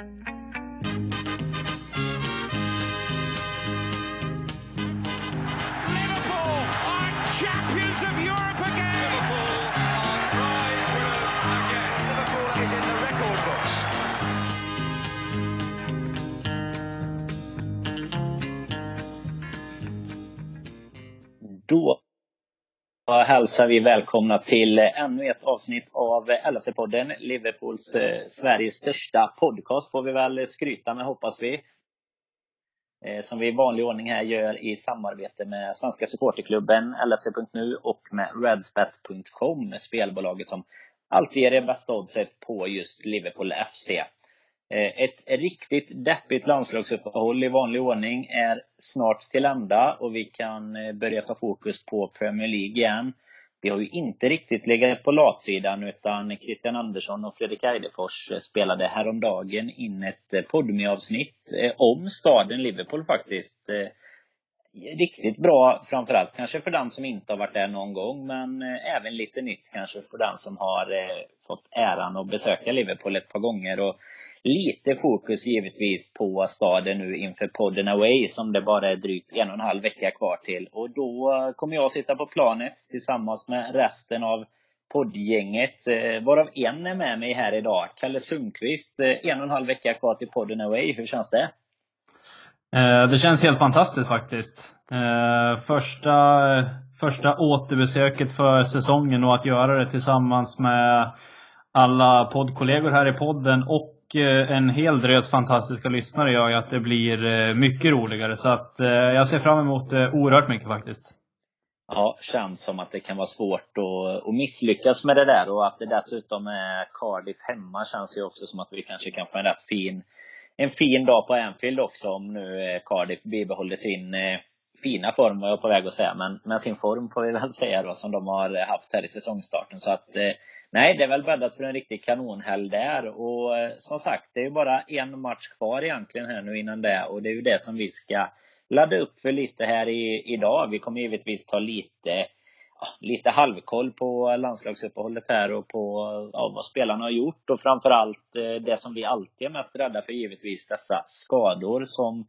Då hälsar vi välkomna till ännu ett avsnitt av LFC-podden, Liverpools eh, Sveriges största podcast får vi väl skryta med hoppas vi. Eh, som vi i vanlig ordning här gör i samarbete med Svenska supporterklubben, LFC.nu och med Redspet.com, spelbolaget som alltid ger det bästa oddset på just Liverpool FC. Eh, ett riktigt deppigt landslagsuppehåll i vanlig ordning är snart till ända och vi kan eh, börja ta fokus på Premier League igen. Vi har ju inte riktigt legat på latsidan utan Christian Andersson och Fredrik Eidefors eh, spelade häromdagen in ett podmi-avsnitt om staden Liverpool faktiskt. Riktigt bra framförallt kanske för den som inte har varit där någon gång men eh, även lite nytt kanske för den som har eh, fått äran att besöka Liverpool ett par gånger. Och lite fokus givetvis på staden nu inför podden Away som det bara är drygt en och en halv vecka kvar till. Och då kommer jag sitta på planet tillsammans med resten av poddgänget, eh, varav en är med mig här idag. Kalle Sundqvist, eh, en och en halv vecka kvar till podden Away. Hur känns det? Eh, det känns helt fantastiskt faktiskt. Eh, första, första återbesöket för säsongen och att göra det tillsammans med alla poddkollegor här i podden och eh, en hel drös fantastiska lyssnare gör ju att det blir mycket roligare. Så att jag ser fram emot det oerhört mycket faktiskt. Ja, känns som att det kan vara svårt att, att misslyckas med det där och att det dessutom är Cardiff hemma känns ju också som att vi kanske kan få en rätt fin en fin dag på Anfield också om nu eh, Cardiff bibehåller sin eh, fina form var jag på väg att säga, men, men sin form får vi väl säga då som de har eh, haft här i säsongstarten. Så att Nej, det är väl bäddat för en riktig kanonhelg där. Och eh, som sagt, det är ju bara en match kvar egentligen här nu innan det. Och det är ju det som vi ska ladda upp för lite här i, idag. Vi kommer givetvis ta lite, lite halvkoll på landslagsuppehållet här och på ja, vad spelarna har gjort. Och framförallt eh, det som vi alltid är mest rädda för givetvis, dessa skador som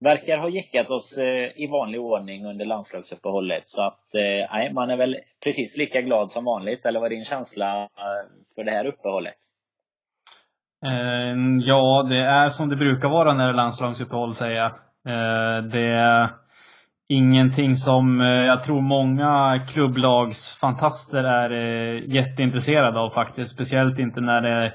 verkar ha gäckat oss eh, i vanlig ordning under landslagsuppehållet. Så att eh, nej, man är väl precis lika glad som vanligt. Eller vad är din känsla för det här uppehållet? Ehm, ja, det är som det brukar vara när det är landslagsuppehåll säger jag. Det är ingenting som eh, jag tror många klubblagsfantaster är eh, jätteintresserade av faktiskt. Speciellt inte när det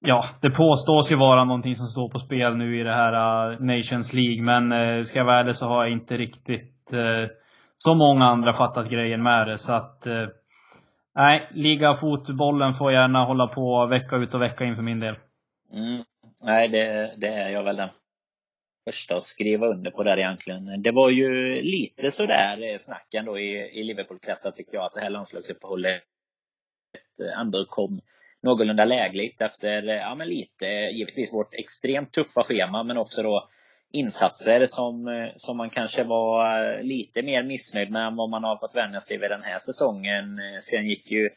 Ja, det påstås ju vara någonting som står på spel nu i det här eh, Nations League, men ska jag vara ärlig så har jag inte riktigt som så många andra fattat grejen med det. Så att, nej, liga ligafotbollen får gärna hålla på vecka ut och vecka in för min del. Mm. Nej, det, det är jag väl den första att skriva under på där egentligen. Det var ju lite sådär eh, snack ändå i, i Liverpool-kretsar tycker jag, att det här landslagsuppehållet eh, ändå kom någorlunda lägligt efter, eh, ja men lite, givetvis vårt extremt tuffa schema men också då insatser som, som man kanske var lite mer missnöjd med än vad man har fått vänja sig vid den här säsongen. Sen gick ju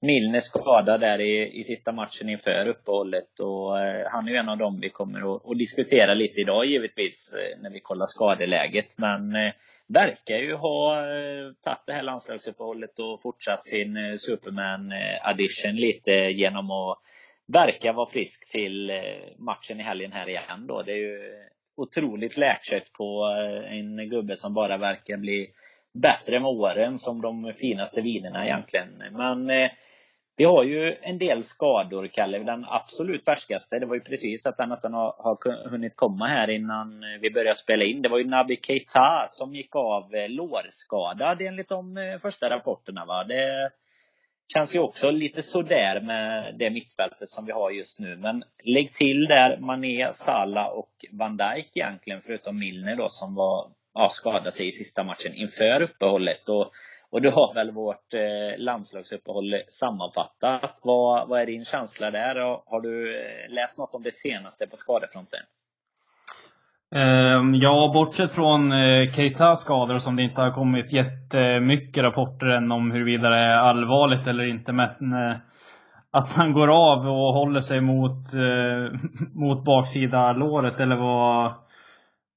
Milne skadad där i, i sista matchen inför uppehållet och eh, han är ju en av dem vi kommer att, att diskutera lite idag givetvis eh, när vi kollar skadeläget. Men eh, verkar ju ha eh, tagit det här landslagsuppehållet och fortsatt sin eh, Superman addition lite genom att verka vara frisk till eh, matchen i helgen här igen då. Det är ju otroligt läkkött på en gubbe som bara verkar bli bättre med åren som de finaste vinerna egentligen. Men eh, vi har ju en del skador, Kalle. Den absolut färskaste, det var ju precis att den nästan har, har hunnit komma här innan eh, vi började spela in. Det var ju Nabi Keita som gick av eh, lårskadad enligt de första rapporterna. Va? Det känns ju också lite sådär med det mittfältet som vi har just nu. Men lägg till där Mané, Salah och Van Dijk egentligen, förutom Milner då som var, ja, skadade sig i sista matchen inför uppehållet. Och och du har väl vårt eh, landslagsuppehåll sammanfattat. Vad, vad är din känsla där? Har du eh, läst något om det senaste på skadefronten? Um, ja, bortsett från eh, uh, Keitas skador som det inte har kommit jättemycket rapporter än om huruvida det är allvarligt eller inte. Men uh, att han går av och håller sig mot, mot baksida låret eller vad,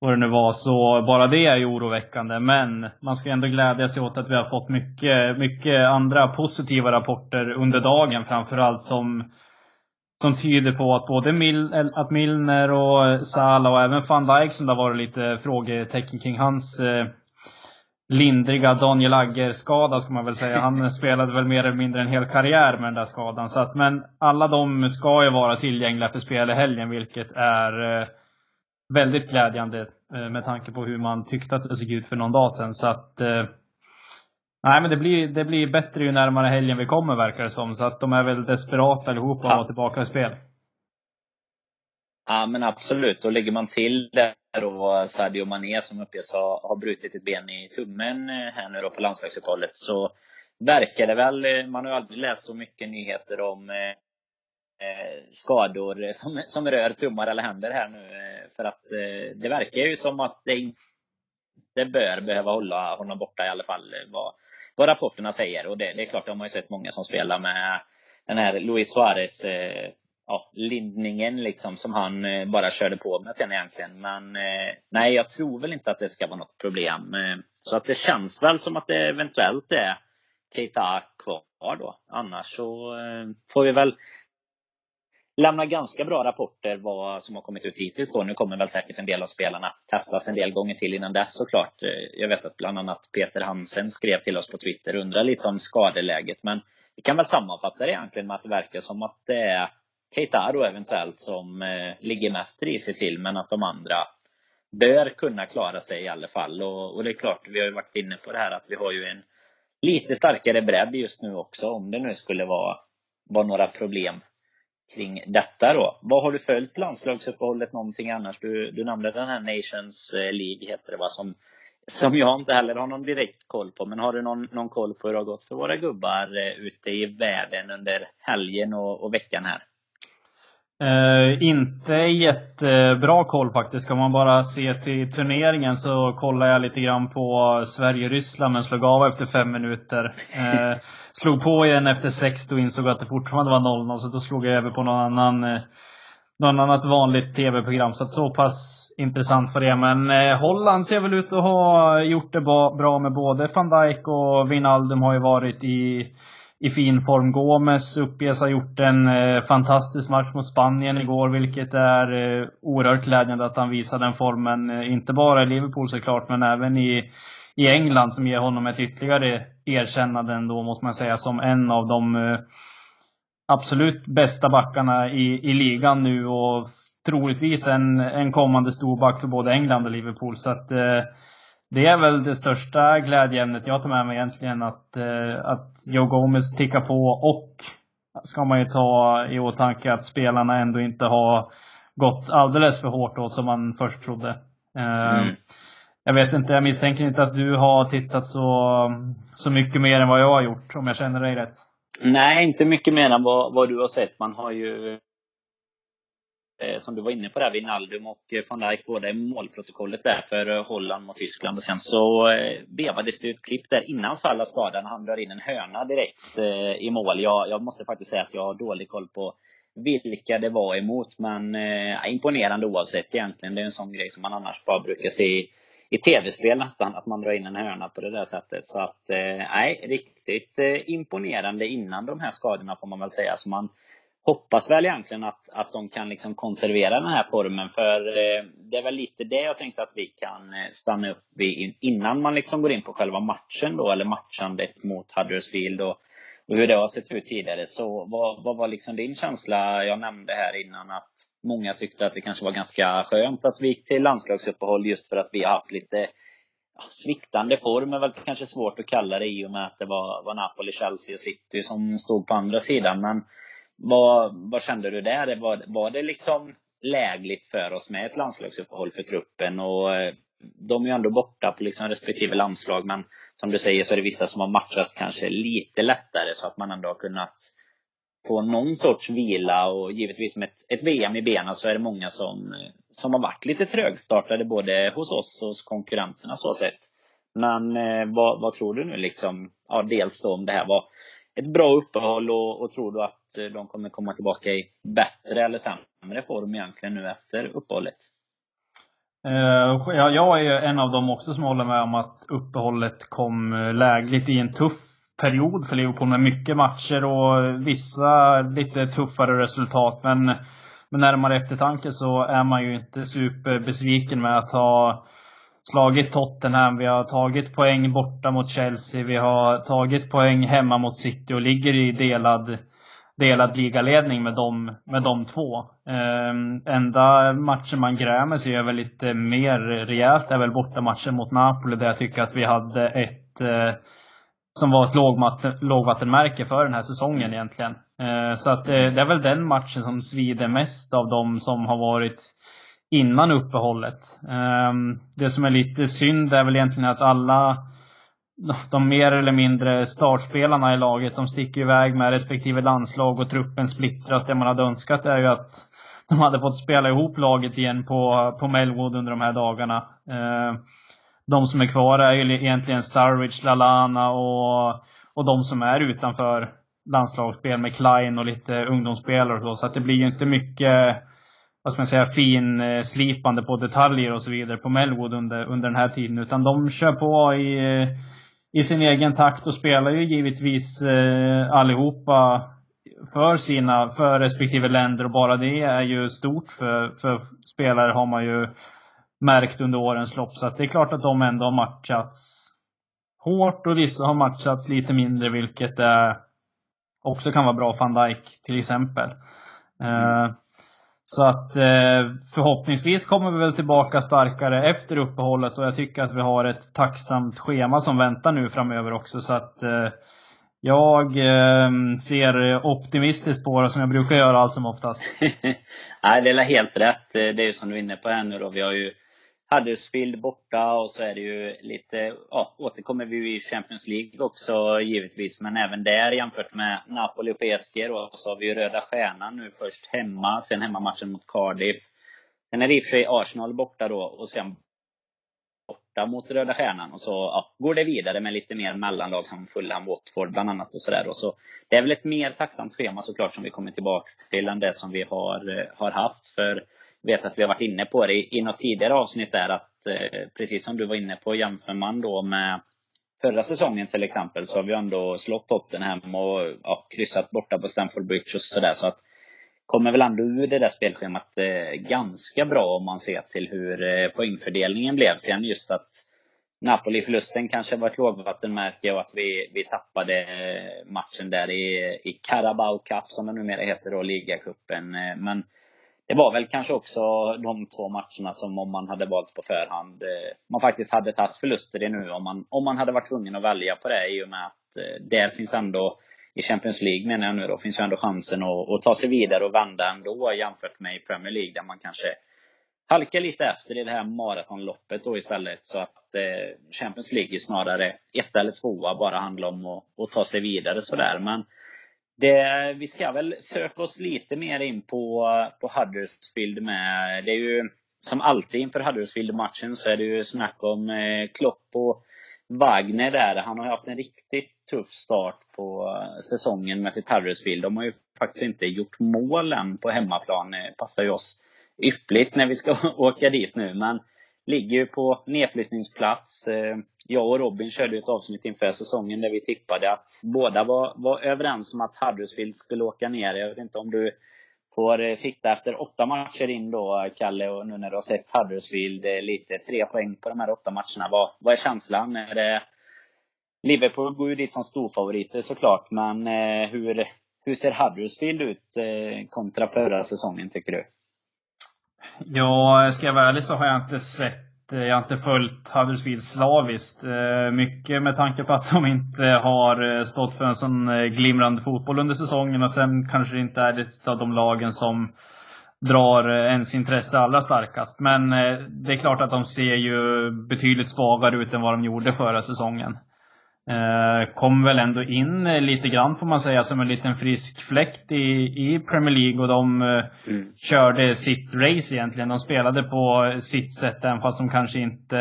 vad det nu var. Så bara det är ju oroväckande. Men man ska ändå glädja sig åt att vi har fått mycket, mycket andra positiva rapporter under dagen framförallt som som tyder på att både Mil att Milner och Salah och även van Dijk som det har varit lite frågetecken kring hans eh, lindriga Daniel Agger-skada ska man väl säga. Han spelade väl mer eller mindre en hel karriär med den där skadan. Så att, men alla de ska ju vara tillgängliga för spel i helgen, vilket är eh, väldigt glädjande eh, med tanke på hur man tyckte att det såg ut för någon dag sedan. Så att, eh, nej, men det blir, det blir bättre ju närmare helgen vi kommer verkar det som. Så att de är väl desperata allihopa att vara tillbaka i spel. Ja men absolut. Och lägger man till där då Sadio Mané som uppges ha, ha brutit ett ben i tummen eh, här nu då på landslagsuppehållet så verkar det väl, man har ju aldrig läst så mycket nyheter om Eh, skador som, som rör tummar eller händer här nu. Eh, för att eh, det verkar ju som att det inte bör behöva hålla honom borta i alla fall vad, vad rapporterna säger. Och det, det är klart, de har ju sett många som spelar med den här Luis Suarez ja, lindningen liksom som han bara körde på med sen egentligen. Men nej, jag tror väl inte att det ska vara något problem. Så att det känns väl som att det eventuellt är Keita kvar då. Annars så får vi väl lämna ganska bra rapporter vad som har kommit ut hittills. Då. Nu kommer väl säkert en del av spelarna testas en del gånger till innan dess såklart. Eh, jag vet att bland annat Peter Hansen skrev till oss på Twitter och undrar lite om skadeläget. Men vi kan väl sammanfatta det egentligen med att det verkar som att det är Keita då eventuellt som eh, ligger mest risigt till, men att de andra bör kunna klara sig i alla fall. Och, och, det är klart, vi har ju varit inne på det här att vi har ju en lite starkare bredd just nu också, om det nu skulle vara, vara några problem kring detta då. Vad har du följt landslagsuppehållet någonting annars? Du, du nämnde den här Nations eh, League heter det va? Som, som jag inte heller har någon direkt koll på. Men har du någon, någon koll på hur det har gått för våra gubbar eh, ute i världen under helgen och, och veckan här? Uh, inte jättebra koll faktiskt. Ska man bara se till turneringen så kollar jag lite grann på Sverige-Ryssland men slog av efter fem minuter. Uh, slog på igen efter sex och insåg att det fortfarande var 0-0 så då slog jag över på någon annan uh, någon annat vanligt tv-program. Så att så pass intressant för det. Men eh, Holland ser väl ut att ha gjort det bra med både van Dijk och Wijnaldum har ju varit i i fin form. Gomes uppges ha gjort en eh, fantastisk match mot Spanien igår, vilket är eh, oerhört glädjande att han visar den formen. Eh, inte bara i Liverpool såklart, men även i, i England som ger honom ett ytterligare erkännande ändå, måste man säga, som en av de eh, absolut bästa backarna i, i ligan nu och troligtvis en, en kommande storback för både England och Liverpool. Så att eh, det är väl det största glädjeämnet jag tar med mig egentligen. Att, eh, att Joe Gomez tickar på och ska man ju ta i åtanke att spelarna ändå inte har gått alldeles för hårt åt som man först trodde. Eh, mm. Jag vet inte, jag misstänker inte att du har tittat så, så mycket mer än vad jag har gjort, om jag känner dig rätt. Nej, inte mycket mer än vad, vad du har sett. Man har ju Eh, som du var inne på där, Wijnaldum och eh, van Dijk båda i målprotokollet där för eh, Holland mot Tyskland. Och sen så vevades det ett klipp där innan Salah skadan. Han drar in en hörna direkt i mål. Jag, jag måste faktiskt säga att jag har dålig koll på vilka det var emot. Men eh, imponerande oavsett egentligen. Det är en sån grej som man annars bara brukar se i, i tv-spel nästan. Att man drar in en hörna på det där sättet. Så att, nej, eh, riktigt eh, imponerande innan de här skadorna får man väl säga. Så man hoppas väl egentligen att, att de kan liksom konservera den här formen. För eh, det är väl lite det jag tänkte att vi kan eh, stanna upp vid innan man liksom går in på själva matchen då, eller matchandet mot Huddersfield och, och hur det har sett ut tidigare. Så vad, vad var liksom din känsla? Jag nämnde här innan att många tyckte att det kanske var ganska skönt att vi gick till landslagsuppehåll just för att vi har haft lite sviktande form är väl kanske svårt att kalla det i och med att det var, var Napoli, Chelsea och City som stod på andra sidan. Men vad, vad kände du där? Var, var det liksom lägligt för oss med ett landslagsuppehåll för truppen? Och eh, de är ju ändå borta på liksom respektive landslag, men som du säger så är det vissa som har matchats kanske lite lättare så att man ändå har kunnat få någon sorts vila och givetvis med ett, ett VM i benen så är det många som, eh, som har varit lite trögstartade både hos oss och hos konkurrenterna så sett. Men eh, vad, vad tror du nu liksom? Ja, dels då om det här var ett bra uppehåll och, och tror du att Eh, de kommer komma tillbaka i bättre eller sämre form egentligen nu efter uppehållet. Eh, jag är en av dem också som håller med om att uppehållet kom eh, lägligt i en tuff period för Liverpool med mycket matcher och vissa lite tuffare resultat. Men med närmare eftertanke så är man ju inte superbesviken med att ha slagit Tottenham. Vi har tagit poäng borta mot Chelsea. Vi har tagit poäng hemma mot City och ligger i delad, delad ligaledning med de, med de två. Eh, enda matchen man grämer sig över lite mer rejält är väl bortamatchen mot Napoli där jag tycker att vi hade ett eh, som var ett lågvattenmärke för den här säsongen egentligen. Eh, så att det, det är väl den matchen som svider mest av de som har varit innan uppehållet. Ehm, det som är lite synd är väl egentligen att alla de mer eller mindre startspelarna i laget, de sticker iväg med respektive landslag och truppen splittras. Det man hade önskat är ju att de hade fått spela ihop laget igen på, på Melwood under de här dagarna. Eh, de som är kvar är ju egentligen Starwich, Lalana och, och de som är utanför landslagsspel med Klein och lite ungdomsspelare och så. Så att det blir ju inte mycket vad ska man säga, finslipande på detaljer och så vidare på Melwood under, under den här tiden. Utan de kör på i, i sin egen takt och spelar ju givetvis eh, allihopa för sina, för respektive länder och bara det är ju stort för, för spelare har man ju märkt under årens lopp. Så att det är klart att de ändå har matchats hårt och vissa har matchats lite mindre vilket eh, också kan vara bra. Van Dijk till exempel. Eh, så att eh, förhoppningsvis kommer vi väl tillbaka starkare efter uppehållet och jag tycker att vi har ett tacksamt schema som väntar nu framöver också. Så att eh, jag ehm, ser optimistiskt på det som jag brukar göra allt som oftast. Nej, det är helt rätt. Det är ju som du är inne på här nu då. Vi har ju Huddersfield borta och så är det ju lite, ja, återkommer vi ju i Champions League också givetvis. Men även där jämfört med Napoli och PSG då, så har vi ju Röda Stjärnan nu först hemma, sen hemmamatchen mot Cardiff. Sen är det i och för sig Arsenal borta då och sen borta mot Röda Stjärnan. Och så ja, går det vidare med lite mer mellanlag som Fulham, Watford bland annat och sådär. Så det är väl ett mer tacksamt schema såklart som vi kommer tillbaka till än det som vi har, eh, har haft. För vet att vi har varit inne på det i något tidigare avsnitt där att eh, precis som du var inne på, jämför man då med förra säsongen till exempel så har vi ändå slått Tottenham och ja, kryssat borta på Stamford Bridge och sådär. Så att kommer väl ändå ur det där spelschemat eh, ganska bra om man ser till hur eh, poängfördelningen blev. Sen just att Napoli-förlusten kanske var ett lågvattenmärke och att vi, vi tappade eh, matchen där i, i Carabao Cup som det numera heter då, ligacupen. Eh, men det var väl kanske också de två matcherna som om man hade valt på förhand, eh, man faktiskt hade tagit förluster i nu om man, om man hade varit tvungen att välja på det i och med att eh, där finns ändå i Champions League menar jag nu då, finns ju ändå chansen att, att ta sig vidare och vända ändå jämfört med i Premier League där man kanske halkar lite efter i det här maratonloppet då istället. Så att eh, Champions League är snarare ett eller tvåa bara handlar om att, att ta sig vidare sådär. Men det, vi ska väl söka oss lite mer in på, på Huddersfield med. Det är ju som alltid inför Huddersfield-matchen så är det ju snack om eh, Klopp och Wagner där. Han har ju haft en riktigt tuff start på eh, säsongen med sitt Huddersfield. De har ju faktiskt inte gjort mål än på hemmaplan. Det passar ju oss yppligt när vi ska åka dit nu. Men ligger ju på nedflyttningsplats. Eh, jag och Robin körde ett avsnitt inför säsongen där vi tippade att båda var, var överens om att Huddersfield skulle åka ner. Jag vet inte om du får sikta sitta efter åtta matcher in då, Kalle, och nu när du har sett Huddersfield eh, lite, tre poäng på de här åtta matcherna. Vad, vad är känslan? Är det, Liverpool går ju dit som storfavoriter såklart, men hur, hur ser Huddersfield ut kontra förra säsongen tycker du? Ja, ska jag vara ärlig så har jag inte sett, eh, jag har inte följt Huddersfield slaviskt. Eh, mycket med tanke på att de inte har eh, stått för en sån glimrande fotboll under säsongen och sen kanske det inte är ett av de lagen som drar ens intresse allra starkast. Men det är klart att de ser ju betydligt svagare ut än vad de gjorde förra säsongen. Eh, kom väl ändå in lite grann får man säga som en liten frisk fläkt i, i Premier League och de eh, mm. körde sitt race egentligen. De spelade på sitt sätt även fast de kanske inte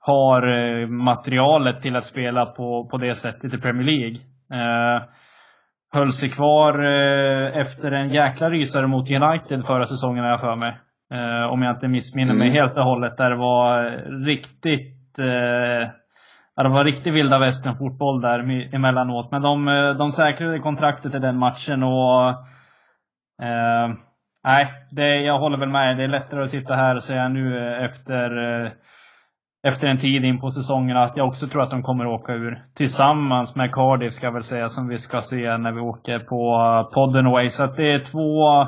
har eh, materialet till att spela på, på det sättet i Premier League. höll sig kvar eh, efter en jäkla rysare mot United förra säsongen har jag för mig. Eh, om jag inte missminner mig mm. helt och hållet. Där det var riktigt Ja, det var riktigt vilda västern fotboll där emellanåt. Men de, eh, de säkrade kontraktet i den matchen och eh, Nej, det, jag håller väl med. Det är lättare att sitta här och säga nu eh, efter eh, efter en tid in på säsongen att jag också tror att de kommer åka ur. Tillsammans med Cardiff ska jag väl säga, som vi ska se när vi åker på podden away. Så att det är två,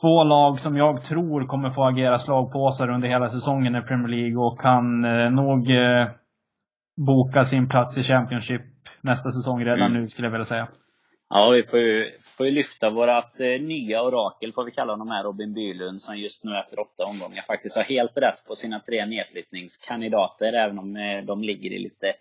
två lag som jag tror kommer få agera slagpåsar under hela säsongen i Premier League och kan eh, nog eh, boka sin plats i Championship nästa säsong redan mm. nu skulle jag vilja säga. Ja, vi får ju, får ju lyfta vårat eh, nya orakel, får vi kalla honom här, Robin Bylund, som just nu efter åtta omgångar faktiskt har helt rätt på sina tre nedflyttningskandidater, även om eh, de ligger i lite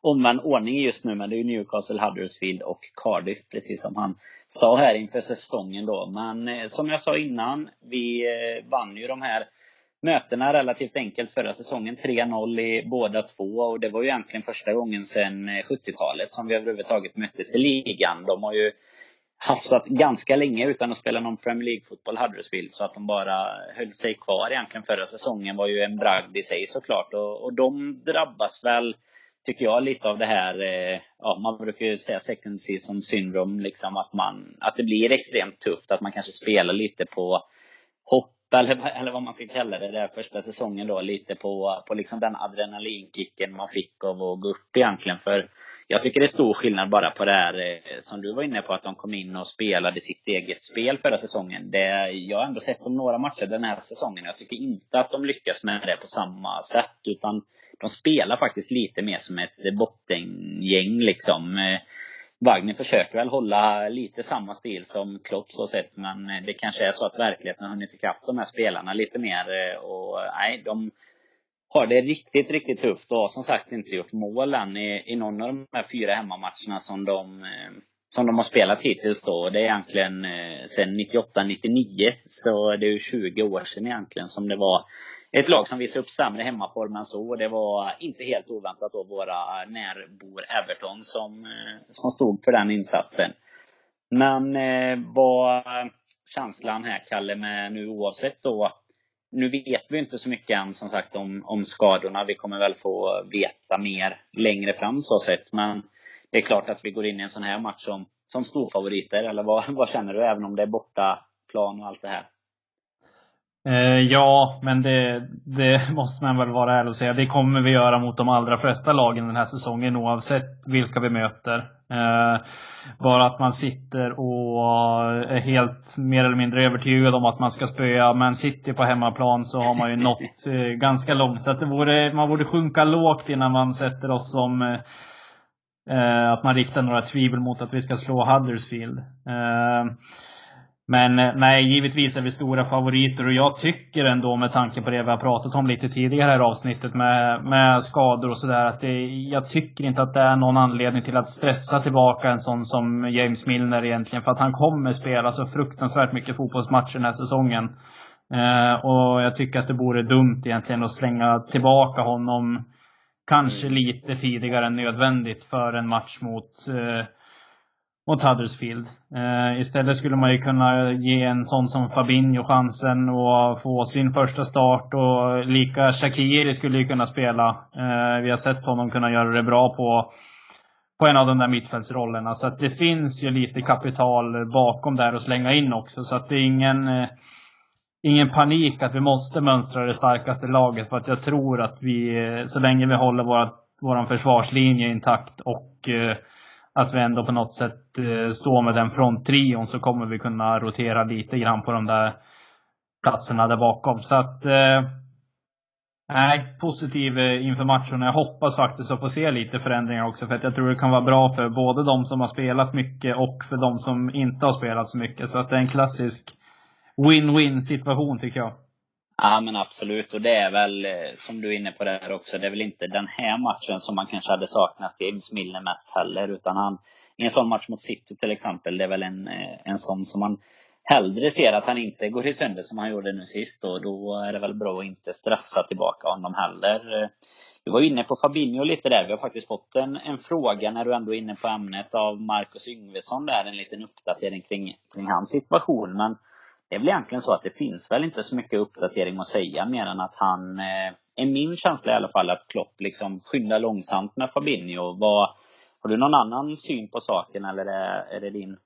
omvänd ordning just nu. Men det är ju Newcastle, Huddersfield och Cardiff, precis som han sa här inför säsongen då. Men eh, som jag sa innan, vi eh, vann ju de här mötena relativt enkelt förra säsongen. 3-0 i båda två och det var ju egentligen första gången sedan eh, 70-talet som vi överhuvudtaget möttes i ligan. De har ju hafsat ganska länge utan att spela någon Premier League-fotboll, Huddersfield, så att de bara höll sig kvar egentligen förra säsongen var ju en bragd i sig såklart. Och, och de drabbas väl, tycker jag, lite av det här, eh, ja, man brukar ju säga second season syndrome, liksom att man, att det blir extremt tufft, att man kanske spelar lite på hopp eller, eller vad man ska kalla det, där första säsongen då, lite på, på liksom den adrenalinkicken man fick av att gå upp egentligen. För jag tycker det är stor skillnad bara på det här eh, som du var inne på, att de kom in och spelade sitt eget spel förra säsongen. Det, jag har ändå sett dem några matcher den här säsongen. Jag tycker inte att de lyckas med det på samma sätt, utan de spelar faktiskt lite mer som ett bottengäng liksom. Eh, Wagner försöker väl hålla lite samma stil som Klopp så sett, men det kanske är så att verkligheten har hunnit ikapp de här spelarna lite mer. Eh, och nej, de har det riktigt, riktigt tufft och har som sagt inte gjort mål än i, i någon av de här fyra hemmamatcherna som de, eh, som de har spelat hittills då. Det är egentligen eh, sedan 98-99, så det är ju 20 år sedan egentligen som det var ett lag som visade upp sämre hemmaform än så. Det var inte helt oväntat då våra närbor Everton som, eh, som stod för den insatsen. Men eh, vad känslan här Kalle med nu oavsett då nu vet vi inte så mycket än som sagt om, om skadorna. Vi kommer väl få veta mer längre fram så sett. Men det är klart att vi går in i en sån här match som, som storfavoriter. Eller vad, vad känner du? Även om det är borta plan och allt det här. Eh, ja, men det, det, måste man väl vara ärlig och säga. Det kommer vi göra mot de allra flesta lagen den här säsongen oavsett vilka vi möter. Eh, bara att man sitter och är helt mer eller mindre övertygad om att man ska spöa Man City på hemmaplan så har man ju nått eh, ganska långt. Så att vore, man borde sjunka lågt innan man sätter oss som eh, att man riktar några tvivel mot att vi ska slå Huddersfield. Men eh, nej, givetvis är vi stora favoriter och jag tycker ändå med tanke på det vi har pratat om lite tidigare här i avsnittet med, med skador och sådär att det, jag tycker inte att det är någon anledning till att stressa tillbaka en sån som James Milner egentligen. För att han kommer spela så fruktansvärt mycket fotbollsmatcher den här säsongen. Eh, och jag tycker att det vore dumt egentligen att slänga tillbaka honom kanske lite tidigare än nödvändigt för en match mot eh, mot Huddersfield. Eh, istället skulle man ju kunna ge en sån som Fabinho chansen och få sin första start och lika Shakiri skulle ju kunna spela. Eh, vi har sett honom kunna göra det bra på, på en av de där mittfältsrollerna. Så att det finns ju lite kapital bakom där att slänga in också. Så att det är ingen, eh, ingen panik att vi måste mönstra det starkaste laget. För att jag tror att vi, eh, så länge vi håller vår, vår försvarslinje intakt och eh, att vi ändå på något sätt eh, står med den fronttrion så kommer vi kunna rotera lite grann på de där platserna där bakom. Så att eh, Nej, positiv eh, inför matchen. Jag hoppas faktiskt att få se lite förändringar också. För att jag tror det kan vara bra för både de som har spelat mycket och för de som inte har spelat så mycket. Så att det är en klassisk win-win situation tycker jag. Ja men absolut, och det är väl eh, som du är inne på där också, det är väl inte den här matchen som man kanske hade saknat James Milner mest heller, utan han i en sån match mot City till exempel, det är väl en, eh, en sån som man hellre ser att han inte går i sönder som han gjorde nu sist och då är det väl bra att inte stressa tillbaka honom heller. Du var inne på Fabinho lite där. Vi har faktiskt fått en, en fråga när du ändå är inne på ämnet av Marcus Yngvesson där. En liten uppdatering kring, kring hans situation. Men det är väl egentligen så att det finns väl inte så mycket uppdatering att säga mer än att han eh, är min känsla i alla fall att Klopp liksom skyndar långsamt med Fabinho. Vad, har du någon annan syn på saken eller är, det din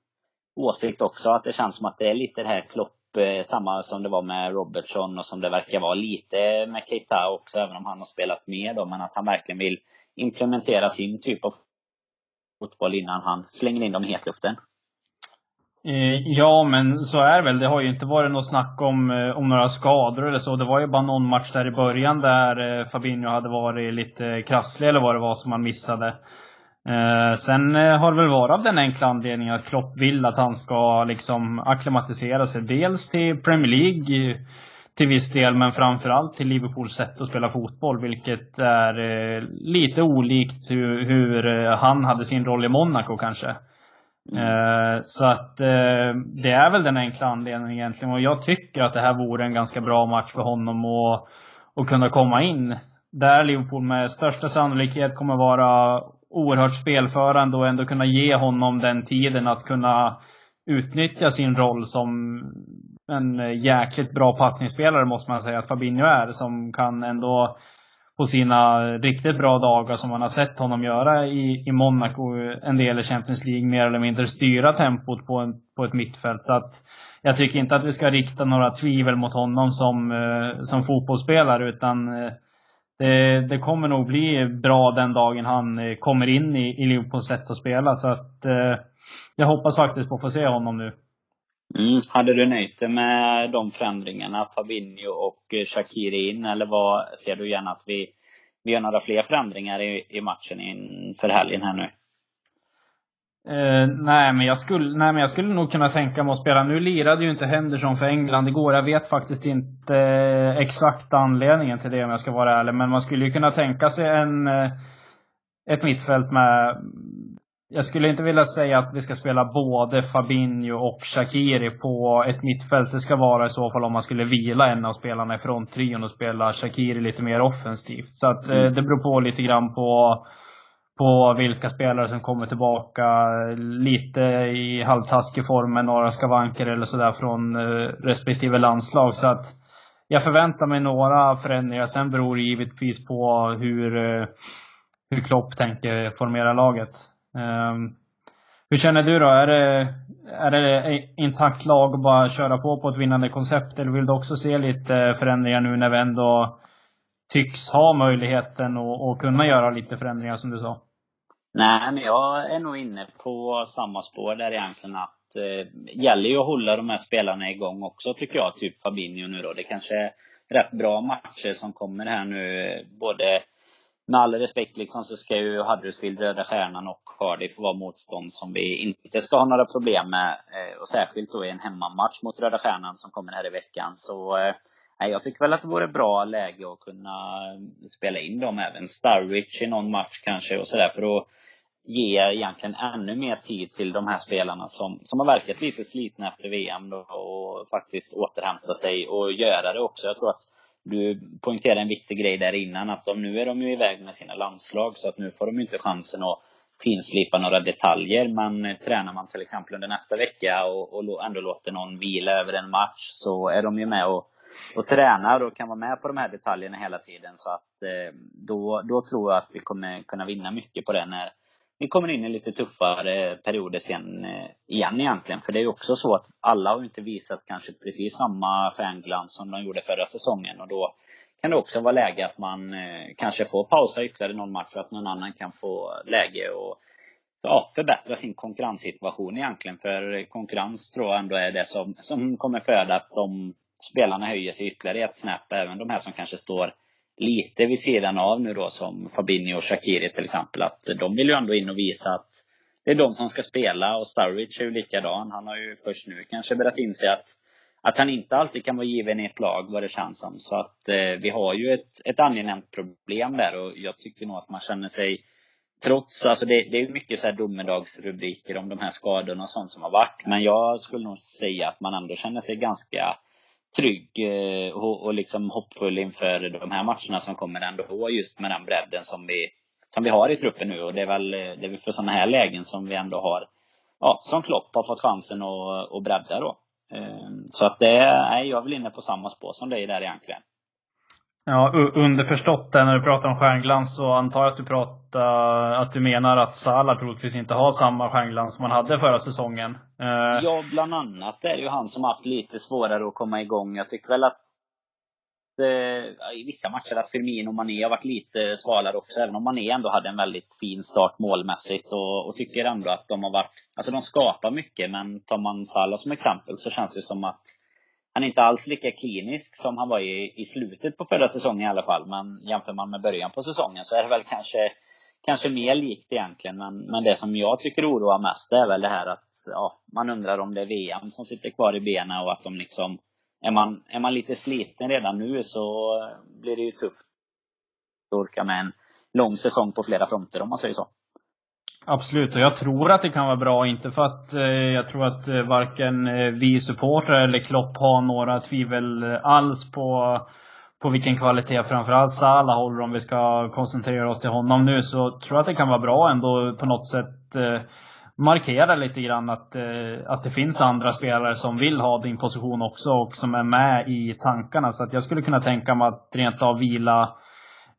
åsikt också att det känns som att det är lite det här Klopp eh, samma som det var med Robertson och som det verkar vara lite med Keita också, även om han har spelat mer då. Men att han verkligen vill implementera sin typ av fotboll innan han slänger in dem i hetluften. Eh, ja, men så är det väl. Det har ju inte varit något snack om, eh, om några skador eller så. Det var ju bara någon match där i början där eh, Fabinho hade varit lite krasslig eller vad det var som han missade. Sen har det väl varit av den enkla anledningen att Klopp vill att han ska liksom acklimatisera sig. Dels till Premier League till viss del, men framförallt till Liverpools sätt att spela fotboll. Vilket är lite olikt hur, hur han hade sin roll i Monaco kanske. Mm. Eh, så att eh, det är väl den enkla anledningen egentligen. Och jag tycker att det här vore en ganska bra match för honom att, att kunna komma in. Där Liverpool med största sannolikhet kommer vara oerhört spelförande och ändå kunna ge honom den tiden att kunna utnyttja sin roll som en jäkligt bra passningsspelare måste man säga att Fabinho är. Som kan ändå på sina riktigt bra dagar som man har sett honom göra i, i Monaco, en del i Champions League, mer eller mindre styra tempot på, en, på ett mittfält. Så att jag tycker inte att vi ska rikta några tvivel mot honom som, eh, som fotbollsspelare utan eh, det, det, kommer nog bli bra den dagen han eh, kommer in i, i Liverpools sätt att spela. Så att eh, jag hoppas faktiskt på att få se honom nu. Mm. Hade du nöjt dig med de förändringarna, Fabinho och eh, Shakiri in? Eller vad ser du gärna att vi, vi gör några fler förändringar i, i matchen inför helgen här nu? Eh, nej, men jag skulle, nej, men jag skulle nog kunna tänka mig att spela. Nu lirade ju inte Henderson för England igår. Jag vet faktiskt inte eh, exakt anledningen till det om jag ska vara ärlig. Men man skulle ju kunna tänka sig en, eh, ett mittfält med... Jag skulle inte vilja säga att vi ska spela både Fabinho och Shakiri på ett mittfält. Det ska vara i så fall om man skulle vila en av spelarna i fronttrion och spela Shakiri lite mer offensivt. Så att mm. det beror på lite grann på på vilka spelare som kommer tillbaka lite i halvtaskig form med några skavanker eller sådär från eh, respektive landslag. Så att jag förväntar mig några förändringar. Sen beror det givetvis på hur, eh, hur Klopp tänker formera laget. Um, hur känner du då? Är det, är det intakt lag att bara köra på på ett vinnande koncept? Eller vill du också se lite eh, förändringar nu när vi ändå tycks ha möjligheten att, kunna göra lite förändringar som du sa? Nej, men jag är nog inne på samma spår där egentligen att eh, gäller ju att hålla de här spelarna igång också tycker jag. Typ Fabinho nu då. Det kanske är rätt bra matcher som kommer här nu. Både med all respekt liksom så ska ju Huddersfield, Röda Stjärnan och Cardiff vara motstånd som vi inte ska ha några problem med. Eh, och särskilt då i en hemmamatch mot Röda Stjärnan som kommer här i veckan. Så eh, nej, jag tycker väl att det vore bra läge att kunna spela in dem även. Starwich i någon match kanske och sådär för att ge egentligen ännu mer tid till de här spelarna som, som har verkat lite slitna efter VM då, och faktiskt återhämta sig och göra det också. Jag tror att du poängterade en viktig grej där innan att de, nu är de ju iväg med sina landslag så att nu får de inte chansen att finslipa några detaljer. Men eh, tränar man till exempel under nästa vecka och, och ändå låter någon vila över en match så är de ju med och och tränar och kan vara med på de här detaljerna hela tiden. Så att eh, då, då tror jag att vi kommer kunna vinna mycket på det när vi kommer in i lite tuffare perioder sen eh, igen egentligen. För det är ju också så att alla har inte visat kanske precis samma stjärnglans som de gjorde förra säsongen. Och då kan det också vara läge att man eh, kanske får pausa ytterligare någon match så att någon annan kan få läge och ja, förbättra sin konkurrenssituation egentligen. För konkurrens tror jag ändå är det som, som kommer föda att de spelarna höjer sig ytterligare ett snäpp. Även de här som kanske står lite vid sidan av nu då som Fabinho och Shakiri till exempel. Att de vill ju ändå in och visa att det är de som ska spela och Sturridge är ju likadan. Han har ju först nu kanske börjat inse att, att han inte alltid kan vara given i ett lag vad det känns som. Så att eh, vi har ju ett, ett angenämt problem där och jag tycker nog att man känner sig trots, alltså det, det är mycket så här domedagsrubriker om de här skadorna och sånt som har varit. Men jag skulle nog säga att man ändå känner sig ganska trygg eh, och, och liksom hoppfull inför de här matcherna som kommer ändå. Just med den bredden som vi, som vi har i truppen nu. Och det är väl, eh, det är väl för sådana här lägen som vi ändå har, ja, som Klopp har fått chansen att, att bredda då. Eh, så att det, är, jag är väl inne på samma spår som dig där egentligen. Ja, underförstått där när du pratar om stjärnglans så antar jag att du, pratar, att du menar att Salah troligtvis inte har samma stjärnglans som han hade förra säsongen. Eh, ja, bland annat det är ju han som haft lite svårare att komma igång. Jag tycker väl att eh, i vissa matcher att Firmino och Mané har varit lite svalare också. Även om Mané ändå hade en väldigt fin start målmässigt. Och, och tycker ändå att de har varit... Alltså de skapar mycket, men tar man Salah som exempel så känns det som att han är inte alls lika klinisk som han var i, i slutet på förra säsongen i alla fall. Men jämför man med början på säsongen så är det väl kanske, kanske mer likt egentligen. Men, men det som jag tycker oroar mest är väl det här att ja, man undrar om det är VM som sitter kvar i benen och att de liksom är man, är man lite sliten redan nu så blir det ju tufft att orka med en lång säsong på flera fronter om man säger så. Absolut, och jag tror att det kan vara bra. Inte för att eh, jag tror att eh, varken eh, vi supportrar eller Klopp har några tvivel alls på, på vilken kvalitet framförallt Salah håller om vi ska koncentrera oss till honom nu. Så tror jag att det kan vara bra ändå på något sätt eh, markera lite grann att, eh, att det finns andra spelare som vill ha din position också och som är med i tankarna. Så att jag skulle kunna tänka mig att rent av vila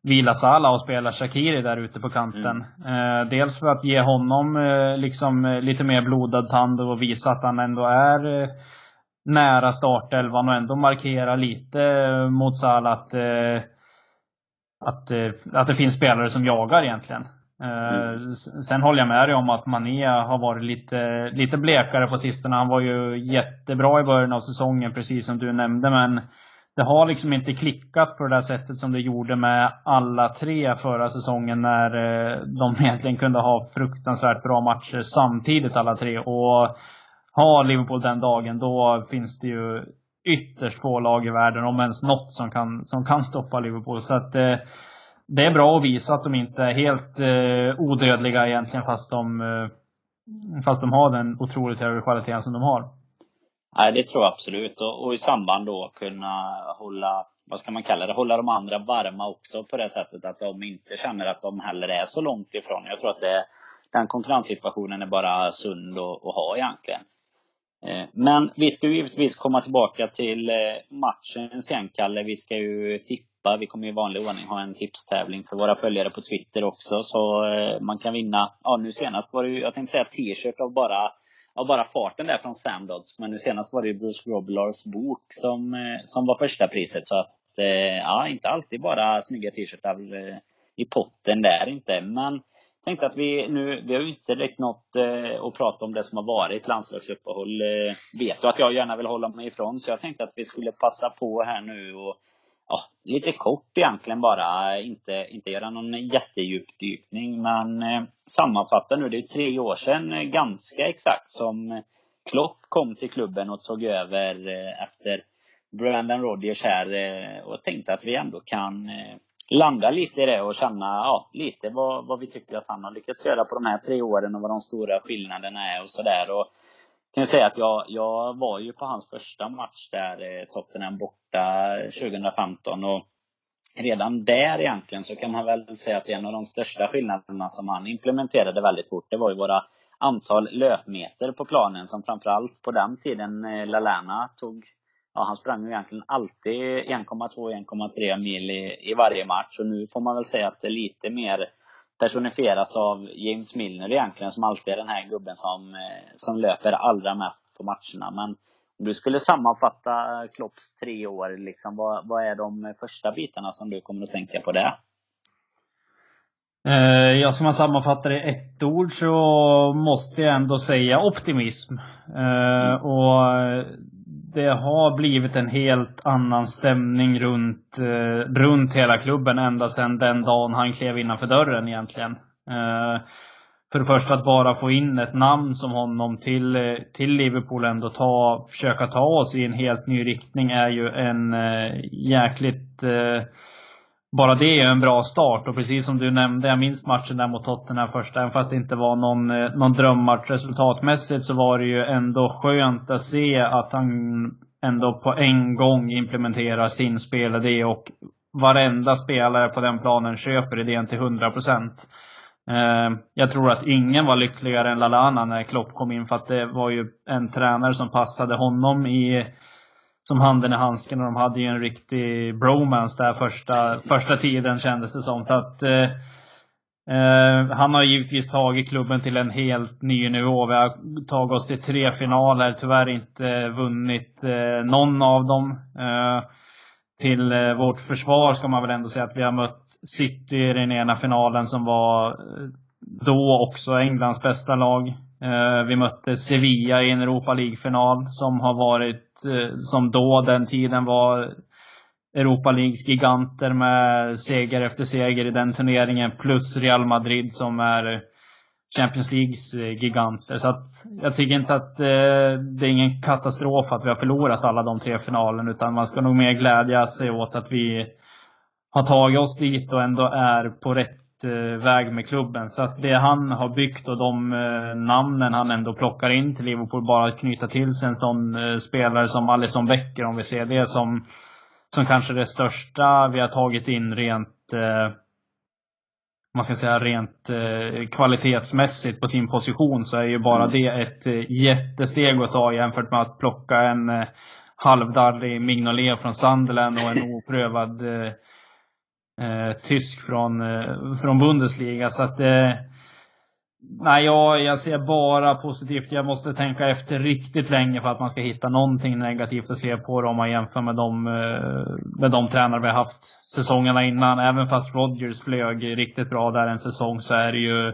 vila Salah och spela Shakiri där ute på kanten. Mm. Eh, dels för att ge honom eh, liksom eh, lite mer blodad tand och visa att han ändå är nära startelvan och ändå markera lite mot Salah att, att, att det finns spelare som jagar egentligen. Mm. Sen håller jag med dig om att Mané har varit lite, lite blekare på sistone. Han var ju jättebra i början av säsongen, precis som du nämnde, men det har liksom inte klickat på det där sättet som det gjorde med alla tre förra säsongen när eh, de egentligen kunde ha fruktansvärt bra matcher samtidigt alla tre. Och har Liverpool den dagen, då finns det ju ytterst få lag i världen, om ens något, som kan, som kan stoppa Liverpool. Så att eh, det är bra att visa att de inte är helt eh, odödliga egentligen, fast de, eh, fast de har den otroligt höga kvaliteten som de har. Nej, det tror jag absolut. Och, och, i samband då kunna hålla, vad ska man kalla det, hålla de andra varma också på det sättet att de inte känner att de heller är så långt ifrån. Jag tror att det, den konkurrenssituationen är bara sund att, att ha egentligen. Eh, men vi ska ju givetvis komma tillbaka till eh, matchen sen, Kalle. Vi ska ju tippa. Vi kommer i vanlig ordning ha en tipstävling för våra följare på Twitter också. Så eh, man kan vinna. Ja, nu senast var det ju, jag tänkte säga t-shirt av bara av bara farten där från Sam Dodds. Men nu senast var det ju Bruce Roblars bok som, eh, som var första priset. Så att, eh, ja, inte alltid bara snygga t-shirtar eh, i potten där inte. Men tänkte att vi nu, vi har ju inte direkt något eh, att prata om det som har varit landslagsuppehåll. Eh, vet du att jag gärna vill hålla mig ifrån. Så jag tänkte att vi skulle passa på här nu och ja, lite kort egentligen bara. Inte, inte göra någon jättedjupdykning men eh, sammanfatta nu. Det är tre år sedan eh, ganska exakt som eh, Klopp kom till klubben och tog över eh, efter Brandon Rodgers här. Eh, och tänkte att vi ändå kan eh, landa lite i det och känna ja, lite vad, vad vi tycker att han har lyckats göra på de här tre åren och vad de stora skillnaderna är och sådär kan säga att jag, jag var ju på hans första match där, eh, Tottenham borta 2015. Och redan där egentligen så kan man väl säga att en av de största skillnaderna som han implementerade väldigt fort, det var ju våra antal löpmeter på planen som framförallt på den tiden eh, Lalana tog Ja, han sprang ju egentligen alltid 1,2-1,3 mil i, i varje match och nu får man väl säga att det är lite mer personifieras av James Milner egentligen, som alltid är den här gubben som, eh, som löper allra mest på matcherna. Men om du skulle sammanfatta Klopps tre år, liksom, vad, vad är de första bitarna som du kommer att tänka på det? Eh, ja, ska man sammanfatta det i ett ord så måste jag ändå säga optimism. Mm. Och det har blivit en helt annan stämning runt, eh, runt hela klubben ända sedan den dagen han klev innanför dörren egentligen. Eh, för det första att bara få in ett namn som honom till, eh, till Liverpool ändå ta, försöka ta oss i en helt ny riktning är ju en eh, jäkligt eh, bara det är en bra start. Och precis som du nämnde, jag minns matchen där mot Tottenham första. Även fast det inte var någon, eh, någon drömmatch resultatmässigt så var det ju ändå skönt att se att han ändå på en gång implementerar sin spelidé och varenda spelare på den planen köper idén till 100 procent. Eh, jag tror att ingen var lyckligare än Lalana när Klopp kom in för att det var ju en tränare som passade honom i som handen i handsken och de hade ju en riktig bromance där första, första tiden kändes det som. Så att eh, eh, han har givetvis tagit klubben till en helt ny nivå. Vi har tagit oss till tre finaler, tyvärr inte vunnit eh, någon av dem. Eh, till eh, vårt försvar ska man väl ändå säga att vi har mött City i den ena finalen som var eh, då också Englands bästa lag. Vi mötte Sevilla i en Europa League-final som har varit, Eh, som då den tiden var Europa Leagues giganter med seger efter seger i den turneringen. Plus Real Madrid som är Champions Leagues eh, giganter. Så att jag tycker inte att eh, det är ingen katastrof att vi har förlorat alla de tre finalerna. Utan man ska nog mer glädja sig åt att vi har tagit oss dit och ändå är på rätt eh, väg med klubben. Så att det han har byggt och de eh, namnen han ändå plockar in till Liverpool, bara att knyta till sig en sån eh, spelare som Alisson Becker, om vi ser det som, som kanske det största vi har tagit in rent man ska säga rent eh, kvalitetsmässigt på sin position så är ju bara mm. det ett eh, jättesteg att ta jämfört med att plocka en eh, halvdarrig Mignolet från Sunderland och en oprövad eh, eh, tysk från, eh, från Bundesliga. Så att eh, Nej, jag, jag ser bara positivt. Jag måste tänka efter riktigt länge för att man ska hitta någonting negativt att se på det om man jämför med de, eh, med de tränare vi har haft säsongerna innan. Även fast Rodgers flög riktigt bra där en säsong så är det ju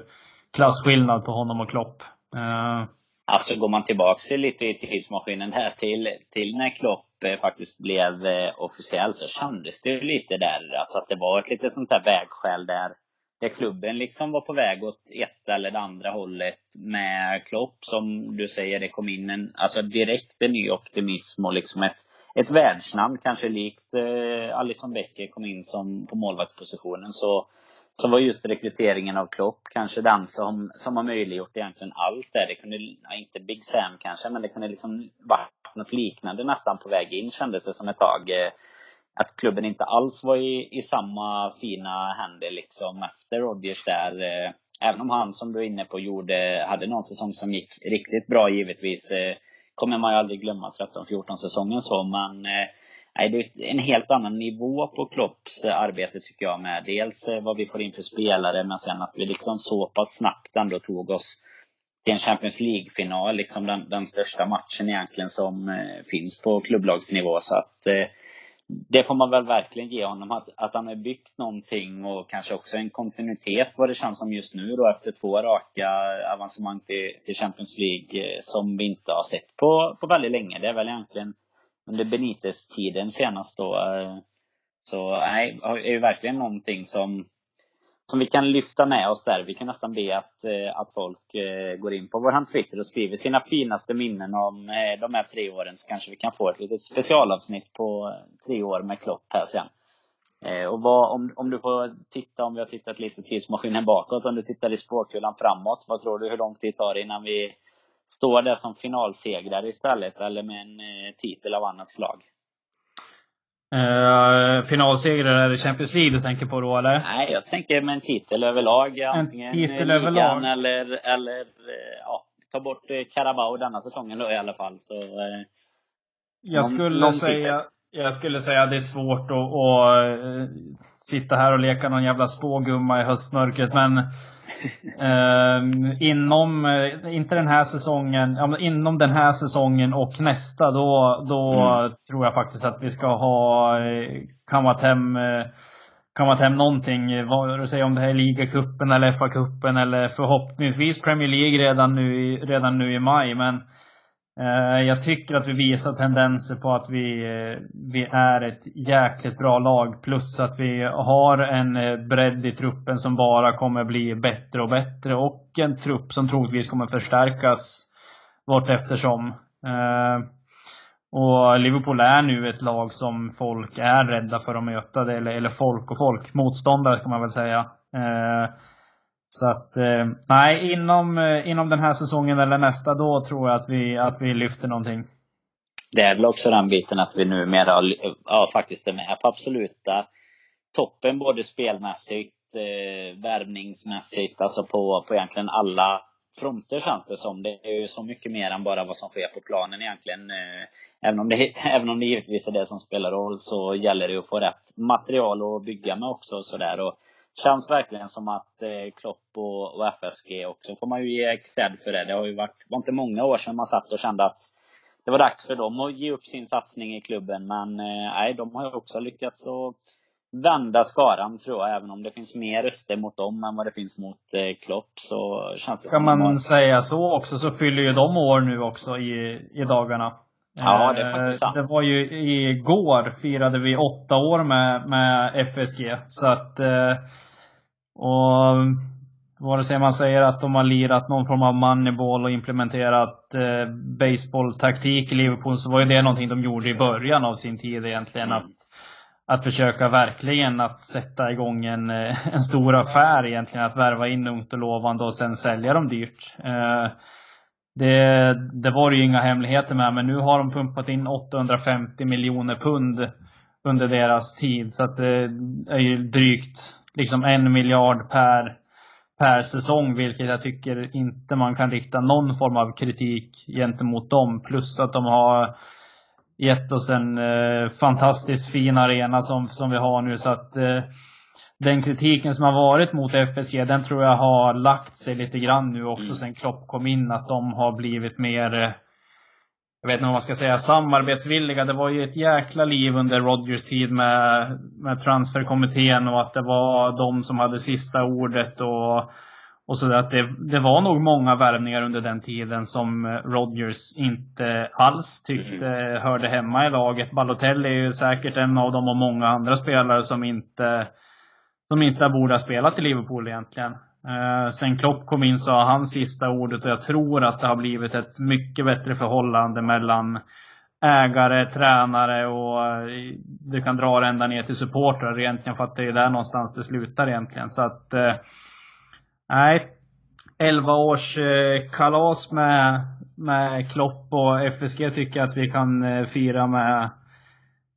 klassskillnad på honom och Klopp. Eh, alltså går man tillbaka lite i tidsmaskinen här till, till när Klopp eh, faktiskt blev eh, officiell så kändes det lite där, alltså att det var ett litet sånt där vägskäl där, där klubben liksom var på väg åt ett eller det andra hållet med Klopp som du säger, det kom in en, alltså direkt en ny optimism och liksom ett, ett världsnamn kanske likt eh, Alison Becker kom in som på målvaktspositionen. Så så var just rekryteringen av Klopp kanske den som, som har möjliggjort egentligen allt där. Det kunde, inte Big Sam kanske, men det kunde liksom varit något liknande nästan på väg in kändes det som ett tag. Eh, att klubben inte alls var i, i samma fina händer liksom efter Rodgers där. Eh, även om han som du är inne på gjorde, hade någon säsong som gick riktigt bra givetvis. Eh, kommer man ju aldrig glömma 13-14 säsongen så, men Nej, det är en helt annan nivå på Klopps eh, arbete tycker jag med. Dels eh, vad vi får in för spelare men sen att vi liksom så pass snabbt ändå tog oss till en Champions League-final. Liksom den, den största matchen egentligen som eh, finns på klubblagsnivå. Så att eh, det får man väl verkligen ge honom. Att, att han har byggt någonting och kanske också en kontinuitet vad det känns som just nu då efter två raka avancemang till, till Champions League som vi inte har sett på, på väldigt länge. Det är väl egentligen under Benitez-tiden senast då. Eh, så nej, det är ju verkligen någonting som, som vi kan lyfta med oss där. Vi kan nästan be att, eh, att folk eh, går in på vår Twitter och skriver sina finaste minnen om de här tre åren. Så kanske vi kan få ett litet specialavsnitt på tre år med Klopp här sen. Och vad, om, om du får titta, om vi har tittat lite tidsmaskinen bakåt, om du tittar i spåkulan framåt, vad tror du hur lång tid tar det innan vi står där som finalsegrare istället eller med en eh, titel av annat slag? Uh, finalsegrare i Champions League du tänker på då eller? Nej, jag tänker med en titel överlag. Antingen en titel överlag? eller, eller eh, ja, ta bort Carabao denna säsongen då i alla fall. Så, jag, någon, skulle någon säga, jag skulle säga att det är svårt att, att sitta här och leka någon jävla spågumma i höstmörkret. Men eh, inom, eh, inte den här säsongen, ja, inom den här säsongen och nästa då, då mm. tror jag faktiskt att vi ska ha eh, kammat hem eh, kammat hem någonting, du säger om det här är ligacupen eller FA-cupen eller förhoppningsvis Premier League redan nu, redan nu i maj. Men Eh, Eh, jag tycker att vi visar tendenser på att vi, eh, vi är ett jäkligt bra lag. Plus att vi har en eh, bredd i truppen som bara kommer bli bättre och bättre. Och en trupp som troligtvis kommer förstärkas vart eftersom. Och Liverpool är nu ett lag som folk är rädda för att möta. Eller, eller folk och folk. Motståndare kan man väl säga. Så att, eh, nej, inom, eh, inom den här säsongen eller nästa, då tror jag att vi, att vi lyfter någonting. Det är väl också den biten att vi numera ja, faktiskt är med på absoluta toppen både spelmässigt, eh, värvningsmässigt, alltså på, på egentligen alla fronter känns det som. Det är ju så mycket mer än bara vad som sker på planen egentligen. Eh, även om det, även om det givetvis är det som spelar roll så gäller det att få rätt material att bygga med också. Och sådär känns verkligen som att eh, Klopp och, och FSG också får man ju ge cred för det. Det har ju varit, var inte många år sedan man satt och kände att det var dags för dem att ge upp sin satsning i klubben. Men eh, nej, de har ju också lyckats att vända skaran tror jag, även om det finns mer röster mot dem än vad det finns mot eh, Klopp. Så känns det man har... säga så också, så fyller ju de år nu också i, i dagarna. Ja, det är faktiskt sant. Det var ju igår firade vi åtta år med, med FSG. Så att och vare sig man säger att de har lirat någon form av moneyball och implementerat eh, baseballtaktik i Liverpool så var ju det någonting de gjorde i början av sin tid egentligen. Att, att försöka verkligen att sätta igång en, eh, en stor affär egentligen. Att värva in ungt och lovande och sen sälja dem dyrt. Eh, det, det var det ju inga hemligheter med, men nu har de pumpat in 850 miljoner pund under deras tid. Så att det är ju drygt liksom en miljard per, per säsong, vilket jag tycker inte man kan rikta någon form av kritik gentemot dem. Plus att de har gett oss en eh, fantastiskt fin arena som, som vi har nu. Så att eh, den kritiken som har varit mot FSG, den tror jag har lagt sig lite grann nu också mm. sen Klopp kom in. Att de har blivit mer eh, jag vet inte vad man ska säga, samarbetsvilliga. Det var ju ett jäkla liv under Rodgers tid med, med transferkommittén och att det var de som hade sista ordet och, och så att det, det var nog många värvningar under den tiden som Rodgers inte alls tyckte mm. hörde hemma i laget. Balotelli är ju säkert en av dem och många andra spelare som inte, som inte borde ha spelat i Liverpool egentligen. Eh, sen Klopp kom in så har han sista ordet och jag tror att det har blivit ett mycket bättre förhållande mellan ägare, tränare och eh, du kan dra det ända ner till supportrar egentligen för att det är där någonstans det slutar egentligen. Så att eh, 11 års eh, kalas med, med Klopp och FSG tycker jag att vi kan eh, fira med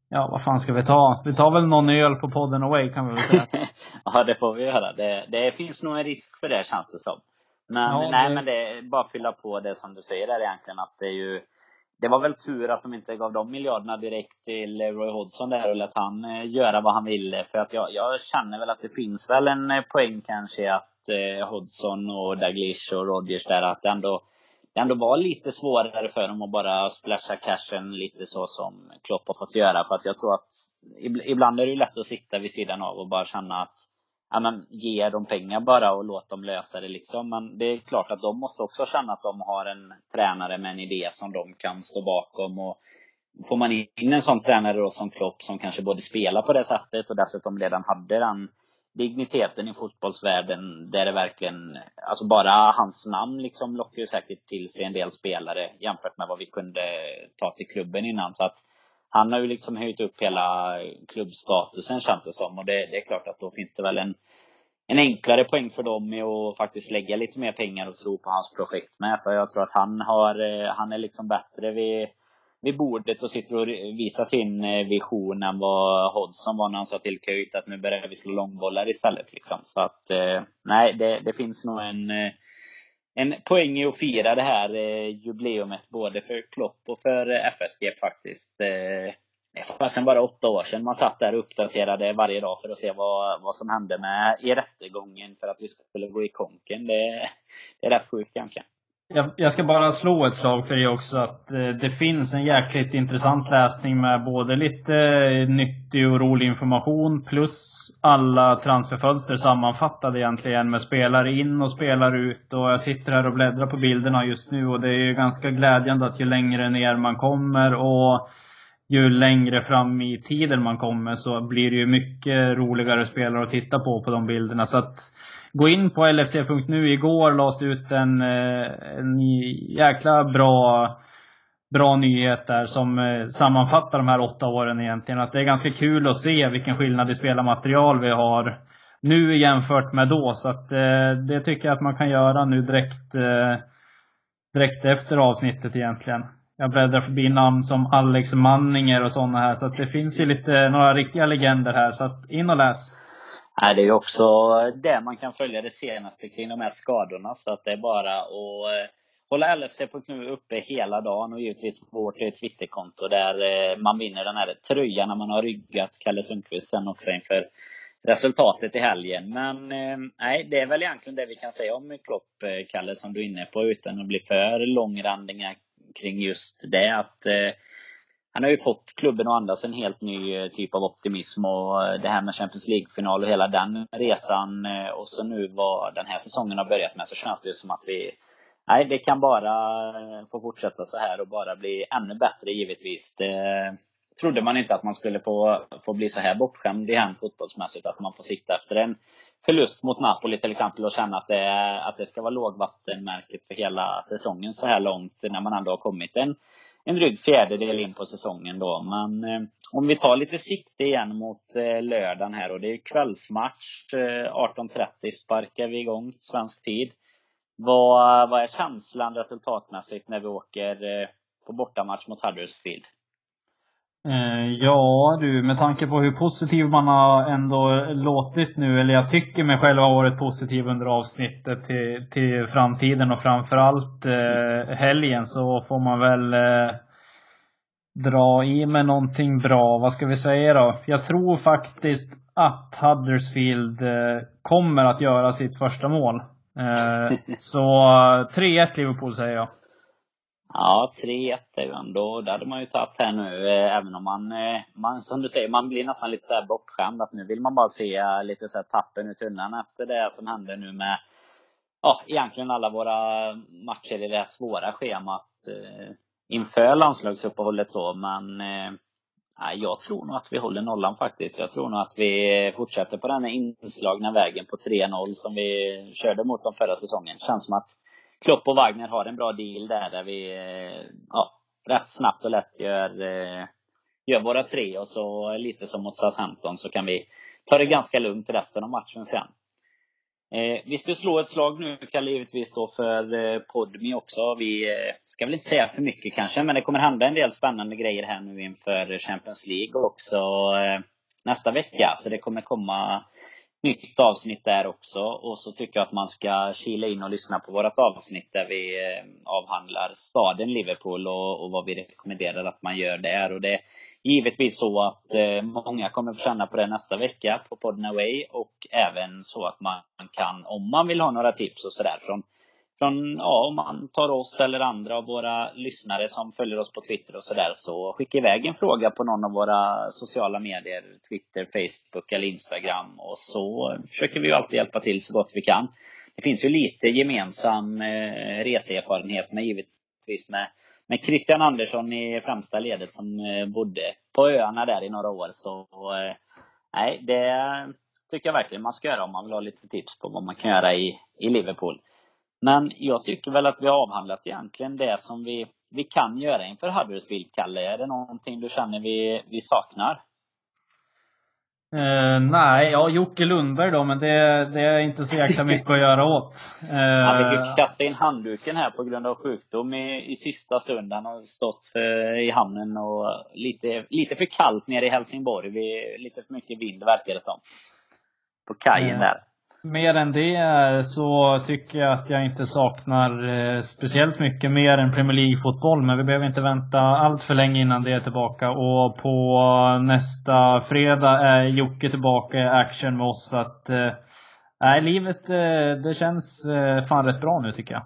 Ja, vad fan ska vi ta? Vi tar väl någon öl på podden away kan vi väl säga. ja, det får vi göra. Det, det finns nog en risk för det känns det som. Men ja, nej, det... men det är bara att fylla på det som du säger där egentligen att det är ju det var väl tur att de inte gav de miljarderna direkt till Roy Hodgson där och lät han eh, göra vad han ville. För att jag, jag känner väl att det finns väl en eh, poäng kanske att eh, Hodgson och Daglish och Rodgers där att det ändå det ändå var lite svårare för dem att bara splasha cashen lite så som Klopp har fått göra. För att jag tror att ibland är det ju lätt att sitta vid sidan av och bara känna att ja, men, ge dem pengar bara och låt dem lösa det liksom. Men det är klart att de måste också känna att de har en tränare med en idé som de kan stå bakom. Och får man in en sån tränare då som Klopp som kanske både spelar på det sättet och dessutom redan hade den digniteten i fotbollsvärlden där det verkligen, alltså bara hans namn liksom lockar ju säkert till sig en del spelare jämfört med vad vi kunde ta till klubben innan. Så att han har ju liksom höjt upp hela klubbstatusen känns det som och det, det är klart att då finns det väl en, en enklare poäng för dem med att faktiskt lägga lite mer pengar och tro på hans projekt med. För jag tror att han har, eh, han är liksom bättre vid vid bordet och sitter och visar sin eh, vision än vad Hodgson var när han sa till Kuyt att nu börjar vi slå långbollar istället. Liksom. Så att eh, nej, det, det finns nog en, eh, en poäng i att fira det här jubileumet både för Klopp och för FSG faktiskt. Det var sen bara åtta år sedan man satt där och uppdaterade varje dag för att se vad, vad som hände med i rättegången för att vi skulle gå i konken. Det, det är rätt sjukt egentligen. Jag, jag, ska bara slå ett slag för det också. Att eh, det finns en jäkligt intressant läsning med både lite eh, nyttig och rolig information plus alla transferfönster sammanfattade egentligen med spelare in och spelare ut. Och jag sitter här och bläddrar på bilderna just nu och det är ganska glädjande att ju längre ner man kommer och ju längre fram i tiden man kommer så blir det ju mycket roligare spelare att titta på på de bilderna. Så att Gå in på LFC.nu. Igår lades det ut en, eh, en jäkla bra bra nyhet där som eh, sammanfattar de här åtta åren egentligen. Att det är ganska kul att se vilken skillnad i spelarmaterial vi har nu jämfört med då. Så att eh, det tycker jag att man kan göra nu direkt, eh, direkt efter avsnittet egentligen. Jag bläddrar förbi namn som Alex Manninger och sådana här. Så att det finns ju lite, några riktiga legender här. Så att in och läs. Nej, det är ju också det man kan följa det senaste kring de här skadorna. Så att det är bara att eh, hålla LFC.nu uppe hela dagen och givetvis vårt eh, Twitterkonto där eh, man vinner den här tröjan när man har ryggat Kalle Sundqvist sen också inför resultatet i helgen. Men nej, det är väl egentligen det vi kan säga om Klopp, Kalle, som du är inne på, utan att bli för långrandiga kring just det. Att eh, han har ju fått klubben att andas en helt ny eh, typ av optimism och eh, det här med Champions League-final och hela den resan. Eh, och så nu vad den här säsongen har börjat med så känns det som att vi nej, det kan bara få fortsätta så här och bara bli ännu bättre givetvis. Det trodde man inte att man skulle få, få bli så här bortskämd igen fotbollsmässigt. Att man får sikta efter en förlust mot Napoli till exempel och känna att det, att det ska vara lågvattenmärket för hela säsongen så här långt. När man ändå har kommit en, en dryg fjärdedel in på säsongen då. Men eh, om vi tar lite sikte igen mot eh, lördagen här och det är kvällsmatch. Eh, 18.30 sparkar vi igång svensk tid. Vad, vad är känslan resultatmässigt när vi åker eh, på bortamatch mot Huddersfield? Eh, ja du, med tanke på hur positiv man har ändå låtit nu, eller jag tycker mig själv ha varit positiv under avsnittet till, till framtiden och framförallt eh, helgen så får man väl eh, dra i med någonting bra. Vad ska vi säga då? Jag tror faktiskt att Huddersfield eh, kommer att göra sitt första mål. Eh, så 3-1 Liverpool säger jag. Ja, 3-1 är ju ändå, det hade man ju tagit här nu, eh, även om man, eh, man, som du säger, man blir nästan lite så bortskämd att nu vill man bara se eh, lite så här tappen ur tunnan efter det som hände nu med, ja, egentligen alla våra matcher i det här svåra schemat eh, inför landslagsuppehållet då, men eh, jag tror nog att vi håller nollan faktiskt. Jag tror nog att vi fortsätter på den inslagna vägen på 3-0 som vi körde mot dem förra säsongen. Känns som att Klopp och Wagner har en bra deal där, där vi eh, ja, rätt snabbt och lätt gör, eh, gör våra tre och så lite som mot Southampton så kan vi ta det ganska lugnt resten av matchen sen. Eh, vi ska slå ett slag nu, Kalle, givetvis då för eh, Podmi också. Vi eh, ska väl inte säga för mycket kanske, men det kommer hända en del spännande grejer här nu inför Champions League också eh, nästa vecka. Så det kommer komma nytt avsnitt där också. Och så tycker jag att man ska kila in och lyssna på vårt avsnitt där vi eh, avhandlar staden Liverpool och, och vad vi rekommenderar att man gör där. Och det är givetvis så att eh, många kommer få känna på det nästa vecka på podden Away. Och även så att man kan, om man vill ha några tips och sådär från från, ja, om man tar oss eller andra av våra lyssnare som följer oss på Twitter och sådär så skicka iväg en fråga på någon av våra sociala medier. Twitter, Facebook eller Instagram. Och så försöker vi alltid hjälpa till så gott vi kan. Det finns ju lite gemensam eh, reseerfarenhet med givetvis med, med Christian Andersson i främsta ledet som eh, bodde på öarna där i några år. Så eh, nej, det tycker jag verkligen man ska göra om man vill ha lite tips på vad man kan göra i, i Liverpool. Men jag tycker väl att vi har avhandlat egentligen det som vi, vi kan göra inför Huddersfield, Kalle. Är det någonting du känner vi, vi saknar? Uh, nej, ja Jocke Lundberg då, men det, det är inte så jäkla mycket att göra åt. Uh, Han fick ju kasta in handduken här på grund av sjukdom i, i sista stunden. Har stått för, i hamnen och lite, lite för kallt nere i Helsingborg. Vi, lite för mycket vind verkar det som. På kajen uh, där. Mer än det så tycker jag att jag inte saknar eh, speciellt mycket mer än Premier League-fotboll. Men vi behöver inte vänta allt för länge innan det är tillbaka. Och på nästa fredag är Jocke tillbaka i action med oss. Så att, eh, nej, livet eh, det känns fan rätt bra nu tycker jag.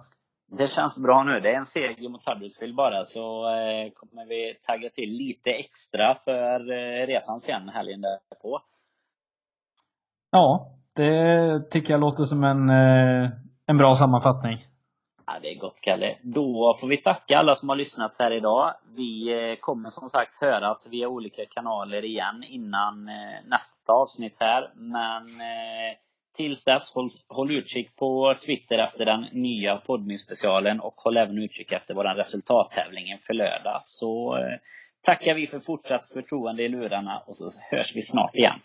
Det känns bra nu. Det är en seger mot Huddersfield bara. Så kommer vi tagga till lite extra för resan sen helgen därpå. Ja, det tycker jag låter som en, eh, en bra sammanfattning. Ja, det är gott Kalle. Då får vi tacka alla som har lyssnat här idag. Vi eh, kommer som sagt höras via olika kanaler igen innan eh, nästa avsnitt här. Men Tills dess, håll, håll utkik på Twitter efter den nya Podmy-specialen och håll även utkik efter vår resultattävling för lördag. Så tackar vi för fortsatt förtroende i lurarna och så hörs vi snart igen.